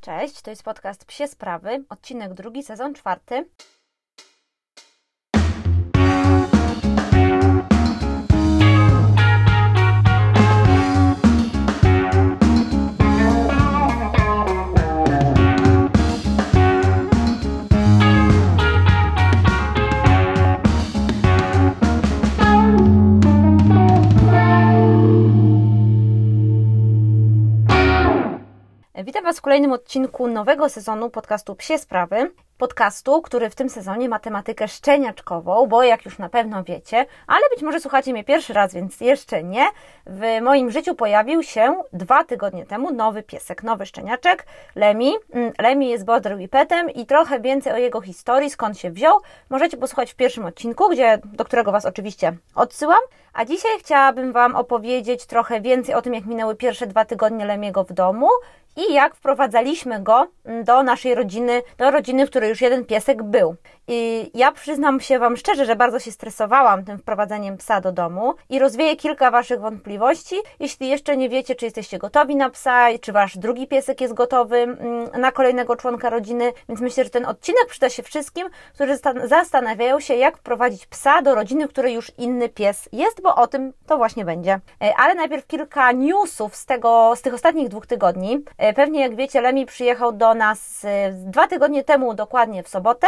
Cześć, to jest podcast Psie Sprawy, odcinek drugi, sezon czwarty. Witam Was w kolejnym odcinku nowego sezonu podcastu Psie Sprawy. Podcastu, który w tym sezonie ma tematykę szczeniaczkową, bo jak już na pewno wiecie, ale być może słuchacie mnie pierwszy raz, więc jeszcze nie, w moim życiu pojawił się dwa tygodnie temu nowy piesek, nowy szczeniaczek, Lemi. Mm, Lemi jest border whippetem i trochę więcej o jego historii, skąd się wziął, możecie posłuchać w pierwszym odcinku, gdzie, do którego Was oczywiście odsyłam. A dzisiaj chciałabym Wam opowiedzieć trochę więcej o tym, jak minęły pierwsze dwa tygodnie Lemiego w domu i jak wprowadzaliśmy go do naszej rodziny, do rodziny, w której już jeden piesek był. I ja przyznam się Wam szczerze, że bardzo się stresowałam tym wprowadzeniem psa do domu i rozwieję kilka Waszych wątpliwości. Jeśli jeszcze nie wiecie, czy jesteście gotowi na psa, czy Wasz drugi piesek jest gotowy na kolejnego członka rodziny, więc myślę, że ten odcinek przyda się wszystkim, którzy zastanawiają się, jak wprowadzić psa do rodziny, w której już inny pies jest, bo o tym to właśnie będzie. E, ale najpierw kilka newsów z, tego, z tych ostatnich dwóch tygodni. Pewnie jak wiecie, Lemi przyjechał do nas e, dwa tygodnie temu, dokładnie w sobotę.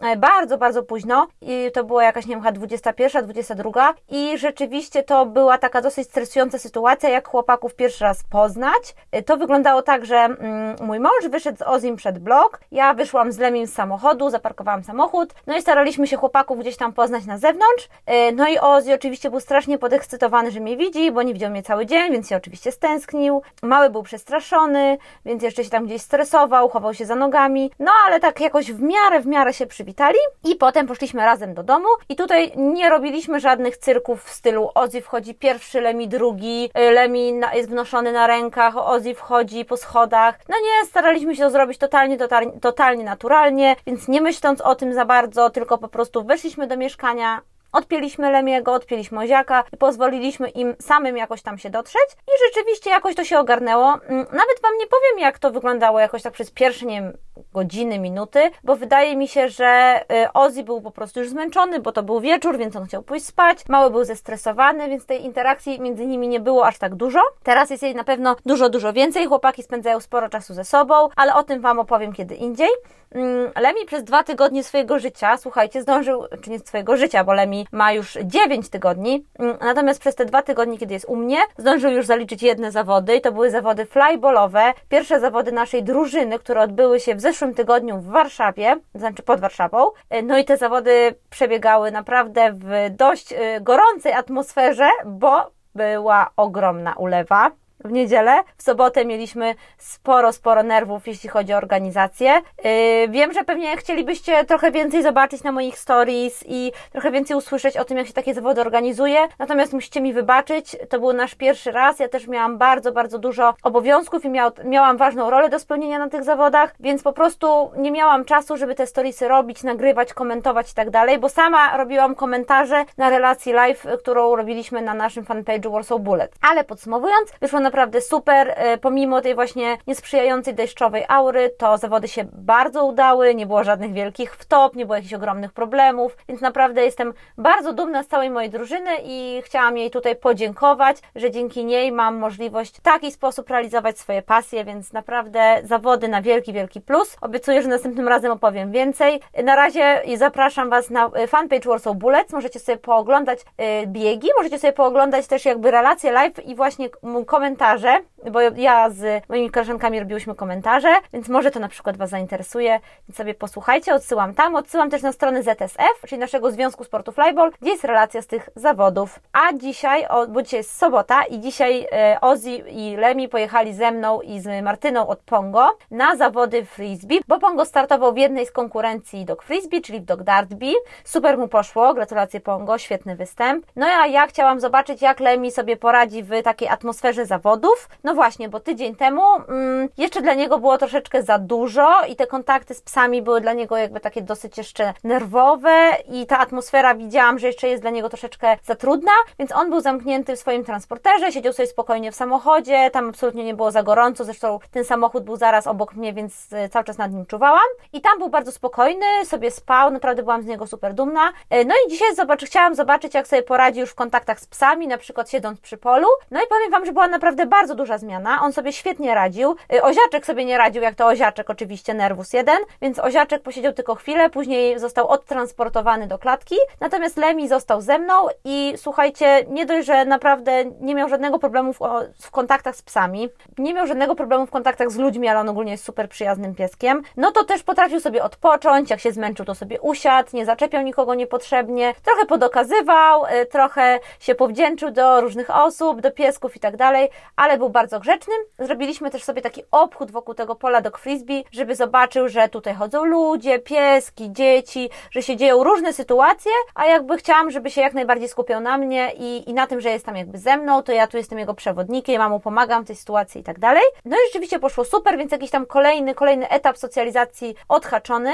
E, bardzo, bardzo późno i to była jakaś, nie wiem, 21, 22 i rzeczywiście to była taka dosyć stresująca sytuacja, jak chłopaków pierwszy raz poznać. E, to wyglądało tak, że mm, mój mąż wyszedł z Ozim przed blok, ja wyszłam z Lemim z samochodu, zaparkowałam samochód, no i staraliśmy się chłopaków gdzieś tam poznać na zewnątrz, e, no i Ozi oczywiście był strasznie podekscytowany, że mnie widzi, bo nie widział mnie cały dzień, więc się oczywiście stęsknił. Mały był przestraszony, więc jeszcze się tam gdzieś stresował, chował się za nogami, no ale tak jakoś w miarę, w miarę się przywitali i potem poszliśmy razem do domu i tutaj nie robiliśmy żadnych cyrków w stylu Ozzy wchodzi pierwszy, Lemi drugi, Lemi jest wnoszony na rękach, Ozzy wchodzi po schodach. No nie, staraliśmy się to zrobić totalnie, totalnie, totalnie naturalnie, więc nie myśląc o tym za bardzo, tylko po prostu weszliśmy do mieszkania, Odpięliśmy Lemiego, odpięliśmy Oziaka i pozwoliliśmy im samym jakoś tam się dotrzeć i rzeczywiście jakoś to się ogarnęło. Mm, nawet Wam nie powiem, jak to wyglądało jakoś tak przez pierwsze, nie wiem, godziny, minuty, bo wydaje mi się, że y, Ozzy był po prostu już zmęczony, bo to był wieczór, więc on chciał pójść spać. Mały był zestresowany, więc tej interakcji między nimi nie było aż tak dużo. Teraz jest jej na pewno dużo, dużo więcej. Chłopaki spędzają sporo czasu ze sobą, ale o tym Wam opowiem kiedy indziej. Mm, Lemi przez dwa tygodnie swojego życia, słuchajcie, zdążył, czy nie swojego życia, bo Lemi ma już 9 tygodni, mm, natomiast przez te dwa tygodnie, kiedy jest u mnie, zdążył już zaliczyć jedne zawody i to były zawody flyballowe, pierwsze zawody naszej drużyny, które odbyły się w zeszłym tygodniu w Warszawie, znaczy pod Warszawą. E, no i te zawody przebiegały naprawdę w dość e, gorącej atmosferze, bo była ogromna ulewa w niedzielę. W sobotę mieliśmy sporo, sporo nerwów, jeśli chodzi o organizację. Yy, wiem, że pewnie chcielibyście trochę więcej zobaczyć na moich stories i trochę więcej usłyszeć o tym, jak się takie zawody organizuje. Natomiast musicie mi wybaczyć, to był nasz pierwszy raz. Ja też miałam bardzo, bardzo dużo obowiązków i miał, miałam ważną rolę do spełnienia na tych zawodach, więc po prostu nie miałam czasu, żeby te storiesy robić, nagrywać, komentować i tak dalej, bo sama robiłam komentarze na relacji live, którą robiliśmy na naszym fanpage'u Warsaw Bullet. Ale podsumowując, wyszło na naprawdę super. E, pomimo tej właśnie niesprzyjającej deszczowej aury, to zawody się bardzo udały, nie było żadnych wielkich wtop, nie było jakichś ogromnych problemów, więc naprawdę jestem bardzo dumna z całej mojej drużyny i chciałam jej tutaj podziękować, że dzięki niej mam możliwość w taki sposób realizować swoje pasje, więc naprawdę zawody na wielki, wielki plus. Obiecuję, że następnym razem opowiem więcej. Na razie zapraszam Was na e, fanpage Warsaw Bullets, możecie sobie pooglądać e, biegi, możecie sobie pooglądać też jakby relacje live i właśnie komentarze komentarze, bo ja z moimi koleżankami robiłyśmy komentarze, więc może to na przykład Was zainteresuje, więc sobie posłuchajcie, odsyłam tam, odsyłam też na stronę ZSF, czyli naszego Związku Sportu Flyball, gdzie jest relacja z tych zawodów. A dzisiaj, bo dzisiaj jest sobota i dzisiaj e, Ozzy i Lemi pojechali ze mną i z Martyną od Pongo na zawody frisbee, bo Pongo startował w jednej z konkurencji dog frisbee, czyli w dog dartby. Super mu poszło, gratulacje Pongo, świetny występ. No a ja chciałam zobaczyć, jak Lemi sobie poradzi w takiej atmosferze zawodów, no no właśnie, bo tydzień temu mm, jeszcze dla niego było troszeczkę za dużo i te kontakty z psami były dla niego jakby takie dosyć jeszcze nerwowe i ta atmosfera widziałam, że jeszcze jest dla niego troszeczkę za trudna, więc on był zamknięty w swoim transporterze, siedział sobie spokojnie w samochodzie, tam absolutnie nie było za gorąco, zresztą ten samochód był zaraz obok mnie, więc e, cały czas nad nim czuwałam i tam był bardzo spokojny, sobie spał, naprawdę byłam z niego super dumna. E, no i dzisiaj zobacz, chciałam zobaczyć, jak sobie poradzi już w kontaktach z psami, na przykład siedząc przy polu. No i powiem Wam, że była naprawdę bardzo duża zmiana. On sobie świetnie radził. E, oziaczek sobie nie radził, jak to oziaczek, oczywiście nerwus 1, więc oziaczek posiedział tylko chwilę, później został odtransportowany do klatki. Natomiast Lemi został ze mną i słuchajcie, nie dość, że naprawdę nie miał żadnego problemu w, w kontaktach z psami, nie miał żadnego problemu w kontaktach z ludźmi, ale on ogólnie jest super przyjaznym pieskiem, no to też potrafił sobie odpocząć, jak się zmęczył, to sobie usiadł, nie zaczepiał nikogo niepotrzebnie, trochę podokazywał, y, trochę się powdzięczył do różnych osób, do piesków i tak dalej, ale był bardzo grzecznym. Zrobiliśmy też sobie taki obchód wokół tego pola do frisbee, żeby zobaczył, że tutaj chodzą ludzie, pieski, dzieci, że się dzieją różne sytuacje, a jakby chciałam, żeby się jak najbardziej skupiał na mnie i, i na tym, że jest tam jakby ze mną, to ja tu jestem jego przewodnikiem, ja mu pomagam w tej sytuacji i tak dalej. No i rzeczywiście poszło super, więc jakiś tam kolejny, kolejny etap socjalizacji odhaczony.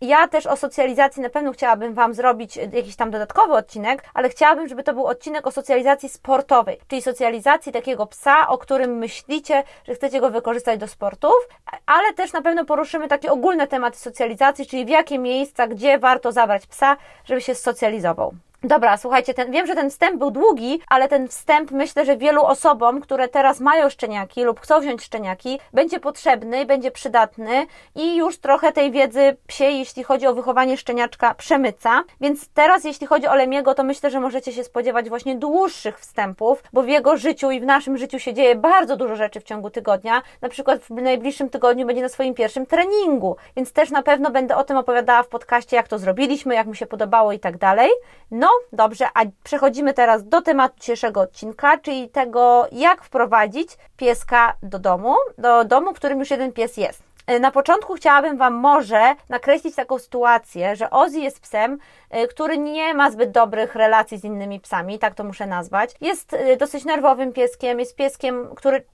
Ja też o socjalizacji na pewno chciałabym Wam zrobić jakiś tam dodatkowy odcinek, ale chciałabym, żeby to był odcinek o socjalizacji sportowej, czyli socjalizacji takiego psa, o którym myślicie, że chcecie go wykorzystać do sportów, ale też na pewno poruszymy takie ogólne tematy socjalizacji, czyli w jakie miejsca, gdzie warto zabrać psa, żeby się socjalizował. Dobra, słuchajcie, ten, wiem, że ten wstęp był długi, ale ten wstęp myślę, że wielu osobom, które teraz mają szczeniaki lub chcą wziąć szczeniaki, będzie potrzebny, będzie przydatny i już trochę tej wiedzy psiej, jeśli chodzi o wychowanie szczeniaczka, przemyca. Więc teraz, jeśli chodzi o Lemiego, to myślę, że możecie się spodziewać właśnie dłuższych wstępów, bo w jego życiu i w naszym życiu się dzieje bardzo dużo rzeczy w ciągu tygodnia. Na przykład w najbliższym tygodniu będzie na swoim pierwszym treningu, więc też na pewno będę o tym opowiadała w podcaście, jak to zrobiliśmy, jak mu się podobało i tak dalej. No, dobrze, a przechodzimy teraz do tematu dzisiejszego odcinka, czyli tego, jak wprowadzić pieska do domu, do domu, w którym już jeden pies jest. E, na początku chciałabym Wam może nakreślić taką sytuację, że Ozzy jest psem, e, który nie ma zbyt dobrych relacji z innymi psami, tak to muszę nazwać. Jest e, dosyć nerwowym pieskiem, jest pieskiem, który,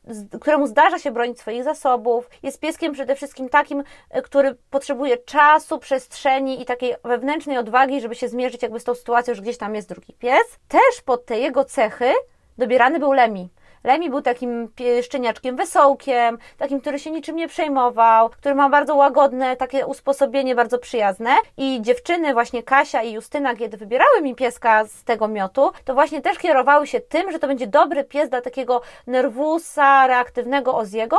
któremu zdarza się bronić swoich zasobów, jest pieskiem przede wszystkim takim, który potrzebuje czasu, przestrzeni i takiej wewnętrznej odwagi, żeby się zmierzyć jakby z tą sytuacją, że gdzieś tam jest drugi pies. Też pod te jego cechy dobierany był Lemi. Lemi był takim szczeniaczkiem wesołkiem, takim, który się niczym nie przejmował, który ma bardzo łagodne takie usposobienie, bardzo przyjazne. I dziewczyny, właśnie Kasia i Justyna, kiedy wybierały mi pieska z tego miotu, to właśnie też kierowały się tym, że to będzie dobry pies dla takiego nerwusa, reaktywnego Oziego,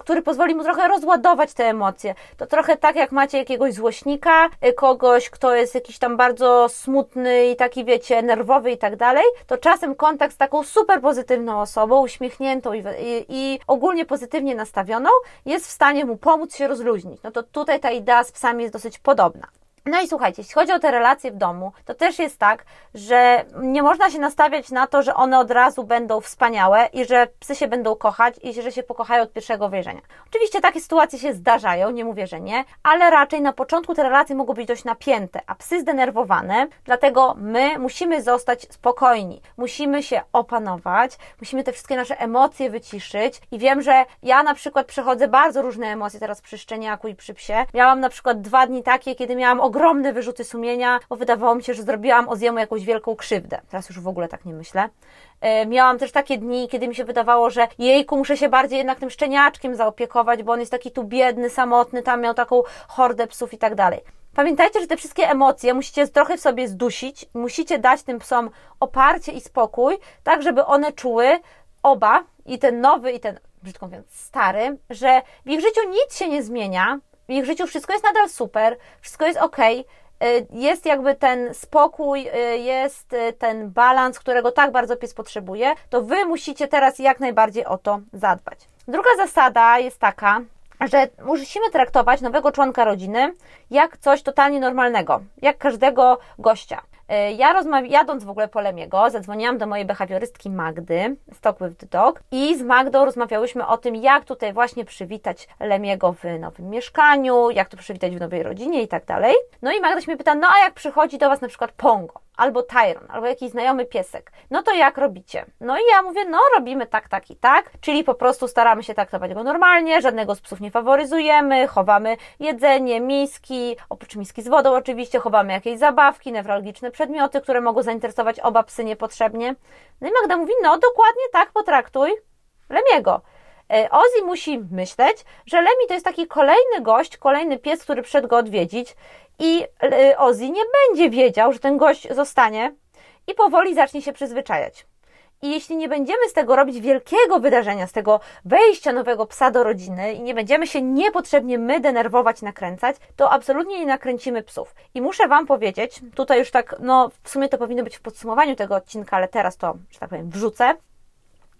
który pozwoli mu trochę rozładować te emocje. To trochę tak, jak macie jakiegoś złośnika, y, kogoś, kto jest jakiś tam bardzo smutny i taki, wiecie, nerwowy i tak dalej, to czasem kontakt z taką super pozytywną osobą, osobą uśmiechniętą i, i, i, ogólnie pozytywnie nastawioną jest w stanie mu pomóc się rozluźnić. No to tutaj ta idea z psami jest dosyć podobna. No i słuchajcie, jeśli chodzi o te relacje w domu, to też jest tak, że nie można się nastawiać na to, że one od razu będą wspaniałe i że psy się będą kochać i że się pokochają od pierwszego wejrzenia. Oczywiście takie sytuacje się zdarzają, nie mówię, że nie, ale raczej na początku te relacje mogą być dość napięte, a psy zdenerwowane, dlatego my musimy zostać spokojni, musimy się opanować, musimy te wszystkie nasze emocje wyciszyć i wiem, że ja na przykład przechodzę bardzo różne emocje teraz przy szczeniaku i przy psie. Miałam na przykład dwa dni takie, kiedy miałam ogromne wyrzuty sumienia, bo wydawało mi się, że zrobiłam Oziemu jakąś wielką krzywdę. Teraz już w ogóle tak nie myślę. E, miałam też takie dni, kiedy mi się wydawało, że jejku, muszę się bardziej jednak tym szczeniaczkiem zaopiekować, bo on jest taki tu biedny, samotny, tam miał taką hordę psów i tak dalej. Pamiętajcie, że te wszystkie emocje musicie trochę w sobie zdusić, musicie dać tym psom oparcie i spokój, tak żeby one czuły oba, i ten nowy, i ten, brzydko mówiąc, stary, że w ich życiu nic się nie zmienia, w ich życiu wszystko jest nadal super, wszystko jest ok, jest jakby ten spokój, y, jest y, ten balans, którego tak bardzo pies potrzebuje, to Wy musicie teraz jak najbardziej o to zadbać. Druga zasada jest taka, że musimy traktować nowego członka rodziny jak coś totalnie normalnego, jak każdego gościa. E, ja rozmawiam, jadąc w ogóle po Lemiego, zadzwoniłam do mojej behawiorystki Magdy Talk with the Dog i z Magdą rozmawiałyśmy o tym, jak tutaj właśnie przywitać Lemiego w nowym mieszkaniu, jak to przywitać w nowej rodzinie i tak dalej. No i Magda się mnie pyta, no a jak przychodzi do Was na przykład Pongo? Albo Tyron, albo jakiś znajomy piesek. No to jak robicie? No i ja mówię, no robimy tak, tak i tak, czyli po prostu staramy się traktować go normalnie, żadnego z psów nie faworyzujemy, chowamy jedzenie, miski, oprócz miski z wodą oczywiście, chowamy jakieś zabawki, newralgiczne przedmioty, które mogą zainteresować oba psy niepotrzebnie. No i Magda mówi, no dokładnie tak potraktuj Lemiego. E, Ozzy musi myśleć, że Lemi to jest taki kolejny gość, kolejny pies, który przyszedł go odwiedzić i e, Ozzy nie będzie wiedział, że ten gość zostanie i powoli zacznie się przyzwyczajać. I jeśli nie będziemy z tego robić wielkiego wydarzenia, z tego wejścia nowego psa do rodziny i nie będziemy się niepotrzebnie my denerwować, nakręcać, to absolutnie nie nakręcimy psów. I muszę Wam powiedzieć, tutaj już tak, no w sumie to powinno być w podsumowaniu tego odcinka, ale teraz to, że tak powiem, wrzucę,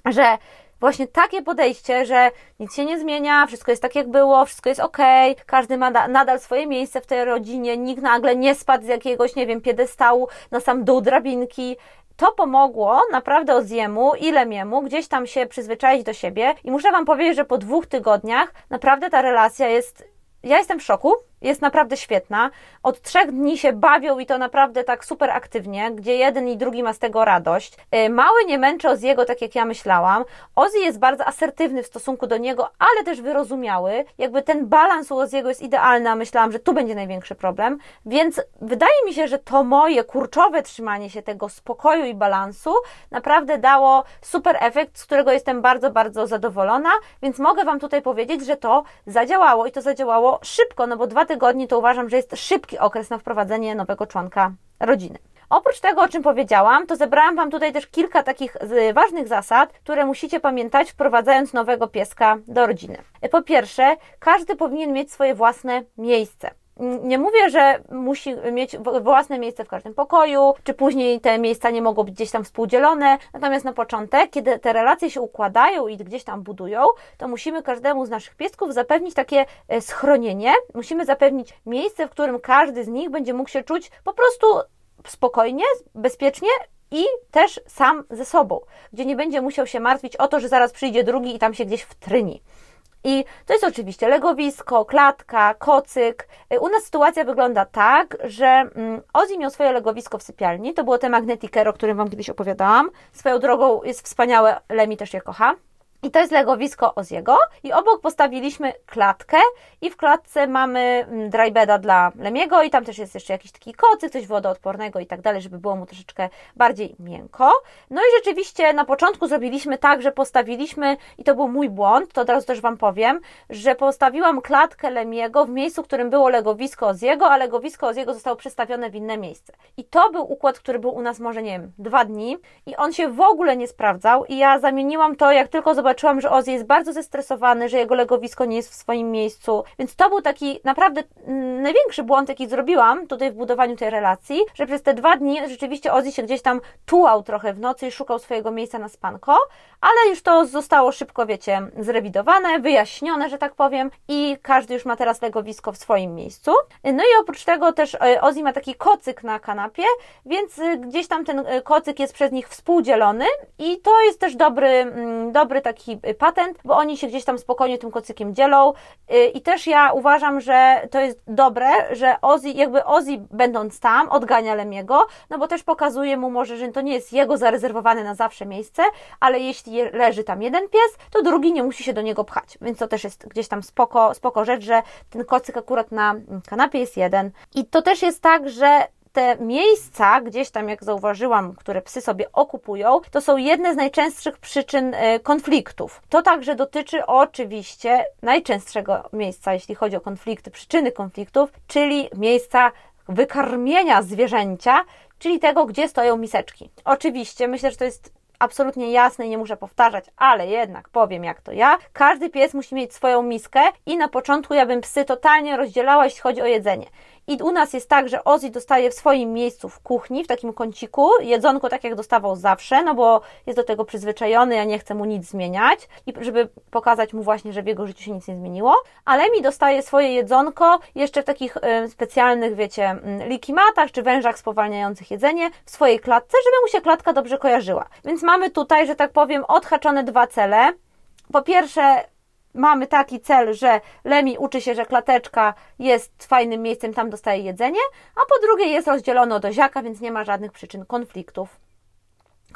że właśnie takie podejście, że nic się nie zmienia, wszystko jest tak jak było, wszystko jest ok, każdy ma nadal swoje miejsce w tej rodzinie, nikt nagle nie spadł z jakiegoś, nie wiem, piedestału na sam dół drabinki. To pomogło naprawdę Oziemu i Lemiemu gdzieś tam się przyzwyczaić do siebie i muszę Wam powiedzieć, że po dwóch tygodniach naprawdę ta relacja jest ja jestem w szoku, jest naprawdę świetna. Od trzech dni się bawią i to naprawdę tak super aktywnie, gdzie jeden i drugi ma z tego radość. Y, mały nie męczy Oziego tak jak ja myślałam. Ozzy jest bardzo asertywny w stosunku do niego, ale też wyrozumiały. Jakby ten balans u Oziego jest idealny, a myślałam, że tu będzie największy problem. Więc wydaje mi się, że to moje kurczowe trzymanie się tego spokoju i balansu naprawdę dało super efekt, z którego jestem bardzo, bardzo zadowolona. Więc mogę Wam tutaj powiedzieć, że to zadziałało i to zadziałało szybko, no bo dwa tygodni to uważam, że jest szybki okres na wprowadzenie nowego członka rodziny. Oprócz tego, o czym powiedziałam, to zebrałam Wam tutaj też kilka takich ważnych zasad, które musicie pamiętać, wprowadzając nowego pieska do rodziny. Po pierwsze, każdy powinien mieć swoje własne miejsce nie mówię, że musi mieć własne miejsce w każdym pokoju, czy później te miejsca nie mogą być gdzieś tam współdzielone. Natomiast na początek, kiedy te relacje się układają i gdzieś tam budują, to musimy każdemu z naszych piesków zapewnić takie e, schronienie. Musimy zapewnić miejsce, w którym każdy z nich będzie mógł się czuć po prostu spokojnie, bezpiecznie i też sam ze sobą, gdzie nie będzie musiał się martwić o to, że zaraz przyjdzie drugi i tam się gdzieś wtryni. I to jest oczywiście legowisko, klatka, kocyk. U nas sytuacja wygląda tak, że mm, Ozzy miał swoje legowisko w sypialni. To było te Magneticero, o którym Wam kiedyś opowiadałam. Swoją drogą jest wspaniałe, Lemi też je kocha. I to jest legowisko Oziego i obok postawiliśmy klatkę i w klatce mamy mm, drybeda dla Lemiego i tam też jest jeszcze jakiś taki kocyk, coś wodoodpornego i tak dalej, żeby było mu troszeczkę bardziej miękko. No i rzeczywiście na początku zrobiliśmy tak, że postawiliśmy, i to był mój błąd, to od razu też Wam powiem, że postawiłam klatkę Lemiego w miejscu, w którym było legowisko Oziego, a legowisko Oziego zostało przestawione w inne miejsce. I to był układ, który był u nas może, nie wiem, dwa dni i on się w ogóle nie sprawdzał i ja zamieniłam to, jak tylko zobaczyłam zobaczyłam, że Ozzy jest bardzo zestresowany, że jego legowisko nie jest w swoim miejscu. Więc to był taki naprawdę mm, największy błąd, jaki zrobiłam tutaj w budowaniu tej relacji, że przez te dwa dni rzeczywiście Ozzy się gdzieś tam tułał trochę w nocy i szukał swojego miejsca na spanko, ale już to zostało szybko, wiecie, zrewidowane, wyjaśnione, że tak powiem i każdy już ma teraz legowisko w swoim miejscu. No i oprócz tego też e, Ozzy ma taki kocyk na kanapie, więc e, gdzieś tam ten e, kocyk jest przez nich współdzielony i to jest też dobry, mm, dobry taki taki y, patent, bo oni się gdzieś tam spokojnie tym kocykiem dzielą. Y, i też ja uważam, że to jest dobre, że Ozzy, jakby Ozzy będąc tam odgania Lemiego, no bo też pokazuje mu może, że to nie jest jego zarezerwowane na zawsze miejsce, ale jeśli leży tam jeden pies, to drugi nie musi się do niego pchać, więc to też jest gdzieś tam spoko, spoko rzecz, że ten kocyk akurat na kanapie jest jeden. I to też jest tak, że te miejsca, gdzieś tam, jak zauważyłam, które psy sobie okupują, to są jedne z najczęstszych przyczyn e, konfliktów. To także dotyczy oczywiście najczęstszego miejsca, jeśli chodzi o konflikty, przyczyny konfliktów, czyli miejsca wykarmienia zwierzęcia, czyli tego, gdzie stoją miseczki. Oczywiście, myślę, że to jest absolutnie jasne i nie muszę powtarzać, ale jednak powiem jak to ja. Każdy pies musi mieć swoją miskę i na początku ja bym psy totalnie rozdzielała, jeśli chodzi o jedzenie. I u nas jest tak, że Ozzy dostaje w swoim miejscu w kuchni, w takim kąciku, jedzonko tak jak dostawał zawsze, no bo jest do tego przyzwyczajony, ja nie chcę mu nic zmieniać i żeby pokazać mu właśnie, że w jego życiu się nic nie zmieniło. Ale mi dostaje swoje jedzonko jeszcze w takich y, specjalnych, wiecie, y, likimatach czy wężach spowalniających jedzenie w swojej klatce, żeby mu się klatka dobrze kojarzyła. Więc mamy tutaj, że tak powiem, odhaczone dwa cele. Po pierwsze, mamy taki cel, że Lemi uczy się, że klateczka jest fajnym miejscem, tam dostaje jedzenie, a po drugie jest rozdzielony od oziaka, więc nie ma żadnych przyczyn konfliktów.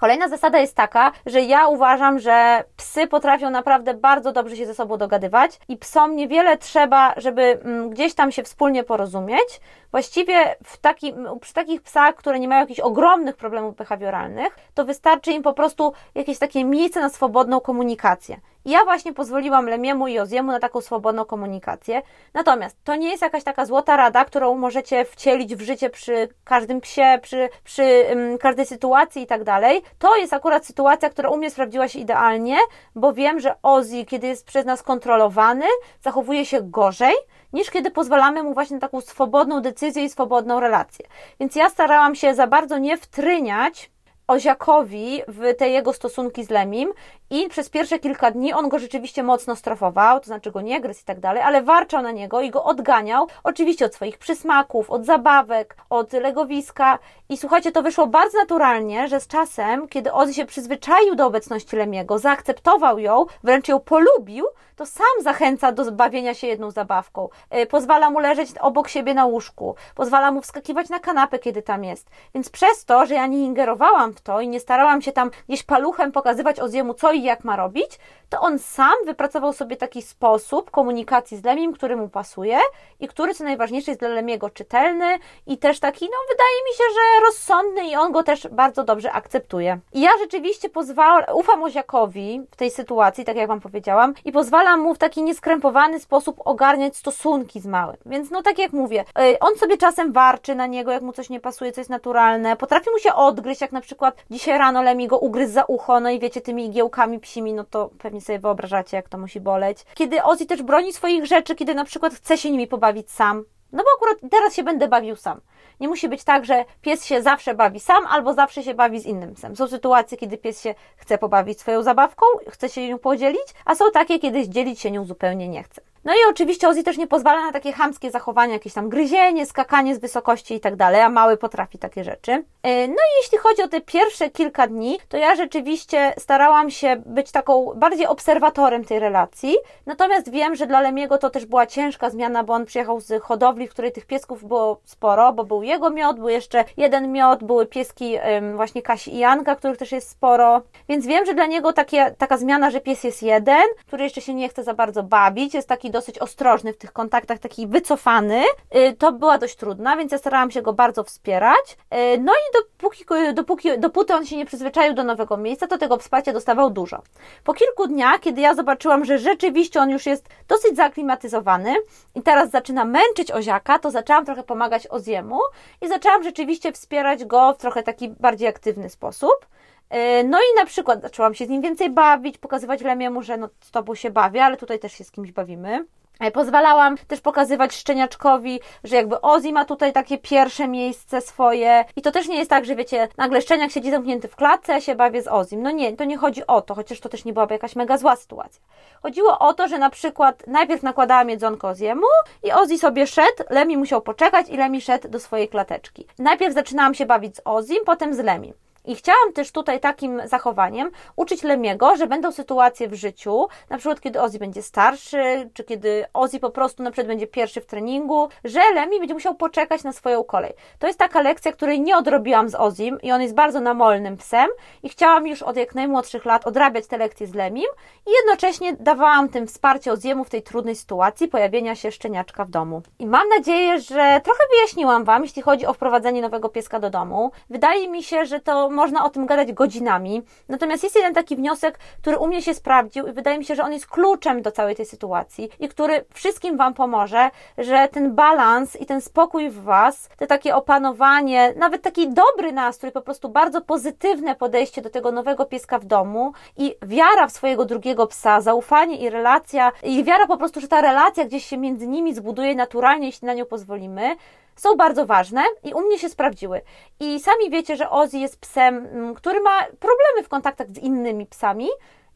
Kolejna zasada jest taka, że ja uważam, że psy potrafią naprawdę bardzo dobrze się ze sobą dogadywać i psom niewiele trzeba, żeby mm, gdzieś tam się wspólnie porozumieć. Właściwie w taki, przy takich psach, które nie mają jakichś ogromnych problemów behawioralnych, to wystarczy im po prostu jakieś takie miejsce na swobodną komunikację. Ja właśnie pozwoliłam Lemiemu i Oziemu na taką swobodną komunikację. Natomiast to nie jest jakaś taka złota rada, którą możecie wcielić w życie przy każdym psie, przy, przy um, każdej sytuacji i tak dalej. To jest akurat sytuacja, która u mnie sprawdziła się idealnie, bo wiem, że Ozzy, kiedy jest przez nas kontrolowany, zachowuje się gorzej niż kiedy pozwalamy mu właśnie na taką swobodną decyzję i swobodną relację. Więc ja starałam się za bardzo nie wtryniać Oziakowi w te jego stosunki z Lemim i przez pierwsze kilka dni on go rzeczywiście mocno strofował, to znaczy go nie gryzł i tak dalej, ale warczał na niego i go odganiał, oczywiście od swoich przysmaków, od zabawek, od legowiska i słuchajcie, to wyszło bardzo naturalnie, że z czasem, kiedy Ozzy się przyzwyczaił do obecności Lemiego, zaakceptował ją, wręcz ją polubił, to sam zachęca do bawienia się jedną zabawką. E, pozwala mu leżeć obok siebie na łóżku, pozwala mu wskakiwać na kanapę, kiedy tam jest. Więc przez to, że ja nie ingerowałam w to i nie starałam się tam gdzieś paluchem pokazywać Oziemu, co i jak ma robić, to on sam wypracował sobie taki sposób komunikacji z Lemim, który mu pasuje i który, co najważniejsze, jest dla Lemiego czytelny i też taki, no wydaje mi się, że rozsądny i on go też bardzo dobrze akceptuje. I ja rzeczywiście pozwalam, ufam Oziakowi w tej sytuacji, tak jak Wam powiedziałam, i pozwalam mu w taki nieskrępowany sposób ogarniać stosunki z małym. Więc no tak jak mówię, y, on sobie czasem warczy na niego, jak mu coś nie pasuje, co jest naturalne, potrafi mu się odgryźć, jak na przykład dzisiaj rano Lemi go ugryzł za ucho, no i wiecie, tymi igiełkami psimi, no to pewnie sobie wyobrażacie, jak to musi boleć. Kiedy Ozzy też broni swoich rzeczy, kiedy na przykład chce się nimi pobawić sam, no bo akurat teraz się będę bawił sam. Nie musi być tak, że pies się zawsze bawi sam albo zawsze się bawi z innym psem. Są sytuacje, kiedy pies się chce pobawić swoją zabawką, chce się nią podzielić, a są takie, kiedy dzielić się nią zupełnie nie chce. No i oczywiście Ozzy też nie pozwala na takie chamskie zachowania, jakieś tam gryzienie, skakanie z wysokości i tak dalej, a mały potrafi takie rzeczy. E, no i jeśli chodzi o te pierwsze kilka dni, to ja rzeczywiście starałam się być taką bardziej obserwatorem tej relacji, natomiast wiem, że dla Lemiego to też była ciężka zmiana, bo on przyjechał z hodowli, w której tych piesków było sporo, bo był jego miod, był jeszcze jeden miod, były pieski właśnie Kasi i Janka, których też jest sporo, więc wiem, że dla niego takie, taka zmiana, że pies jest jeden, który jeszcze się nie chce za bardzo bawić, jest taki dosyć ostrożny w tych kontaktach, taki wycofany, y, to była dość trudna, więc ja starałam się go bardzo wspierać. Y, no i dopóki, dopóki, dopóty on się nie przyzwyczaił do nowego miejsca, to tego wsparcia dostawał dużo. Po kilku dniach, kiedy ja zobaczyłam, że rzeczywiście on już jest dosyć zaaklimatyzowany i teraz zaczyna męczyć Oziaka, to zaczęłam trochę pomagać Oziemu i zaczęłam rzeczywiście wspierać go w trochę taki bardziej aktywny sposób. Y, no i na przykład zaczęłam się z nim więcej bawić, pokazywać Lemiemu, że no z tobą się bawię, ale tutaj też się z kimś bawimy. E, pozwalałam też pokazywać szczeniaczkowi, że jakby Ozzy ma tutaj takie pierwsze miejsce swoje. I to też nie jest tak, że wiecie, nagle szczeniak siedzi zamknięty w klatce, a się bawię z Ozim. No nie, to nie chodzi o to, chociaż to też nie byłaby jakaś mega zła sytuacja. Chodziło o to, że na przykład najpierw nakładałam jedzonko Oziemu i Ozzy sobie szedł, Lemi musiał poczekać i Lemi szedł do swojej klateczki. Najpierw zaczynałam się bawić z Ozim, potem z Lemim. I chciałam też tutaj takim zachowaniem uczyć Lemiego, że będą sytuacje w życiu, na przykład kiedy Ozzy będzie starszy, czy kiedy Ozzy po prostu na przykład będzie pierwszy w treningu, że Lemi będzie musiał poczekać na swoją kolej. To jest taka lekcja, której nie odrobiłam z Ozim i on jest bardzo namolnym psem i chciałam już od jak najmłodszych lat odrabiać te lekcje z Lemim i jednocześnie dawałam tym wsparcie Oziemu w tej trudnej sytuacji pojawienia się szczeniaczka w domu. I mam nadzieję, że trochę wyjaśniłam Wam, jeśli chodzi o wprowadzenie nowego pieska do domu. Wydaje mi się, że to można o tym gadać godzinami. Natomiast jest jeden taki wniosek, który u mnie się sprawdził i wydaje mi się, że on jest kluczem do całej tej sytuacji i który wszystkim Wam pomoże, że ten balans i ten spokój w Was, te takie opanowanie, nawet taki dobry nastrój, po prostu bardzo pozytywne podejście do tego nowego pieska w domu i wiara w swojego drugiego psa, zaufanie i relacja, i wiara po prostu, że ta relacja gdzieś się między nimi zbuduje naturalnie, jeśli na nią pozwolimy, są bardzo ważne i u mnie się sprawdziły. I sami wiecie, że Ozzy jest psem, mm, który ma problemy w kontaktach z innymi psami,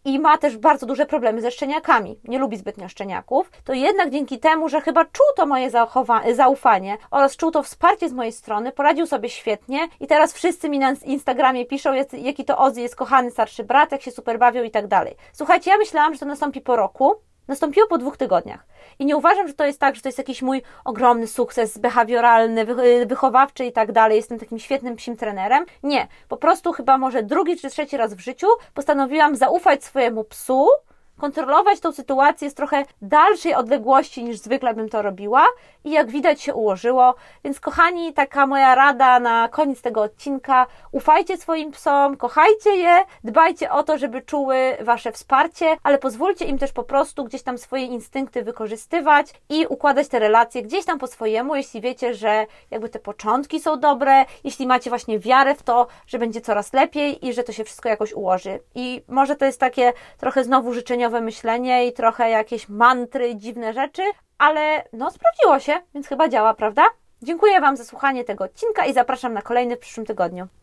i ma też bardzo duże problemy ze szczeniakami. Nie lubi zbytnio szczeniaków. To jednak dzięki temu, że chyba czuł to moje zaufanie oraz czuł to wsparcie z mojej strony, poradził sobie świetnie i teraz wszyscy mi na Instagramie piszą, jaki to Ozzy jest kochany starszy brat, jak się super bawią i tak dalej. Słuchajcie, ja myślałam, że to nastąpi po roku, nastąpiło po dwóch tygodniach. I nie uważam, że to jest tak, że to jest jakiś mój ogromny sukces behawioralny, wychowawczy i tak dalej. Jestem takim świetnym psim trenerem. Nie, po prostu chyba może drugi czy trzeci raz w życiu postanowiłam zaufać swojemu psu, kontrolować tą sytuację z trochę dalszej odległości niż zwykle bym to robiła i jak widać się ułożyło. Więc kochani, taka moja rada na koniec tego odcinka, ufajcie swoim psom, kochajcie je, dbajcie o to, żeby czuły wasze wsparcie, ale pozwólcie im też po prostu gdzieś tam swoje instynkty wykorzystywać i układać te relacje gdzieś tam po swojemu, jeśli wiecie, że jakby te początki są dobre, jeśli macie właśnie wiarę w to, że będzie coraz lepiej i że to się wszystko jakoś ułoży. I może to jest takie trochę znowu myślenie i trochę jakieś mantry, dziwne rzeczy, ale no sprawdziło się, więc chyba działa, prawda? Dziękuję Wam za słuchanie tego odcinka i zapraszam na kolejny w przyszłym tygodniu.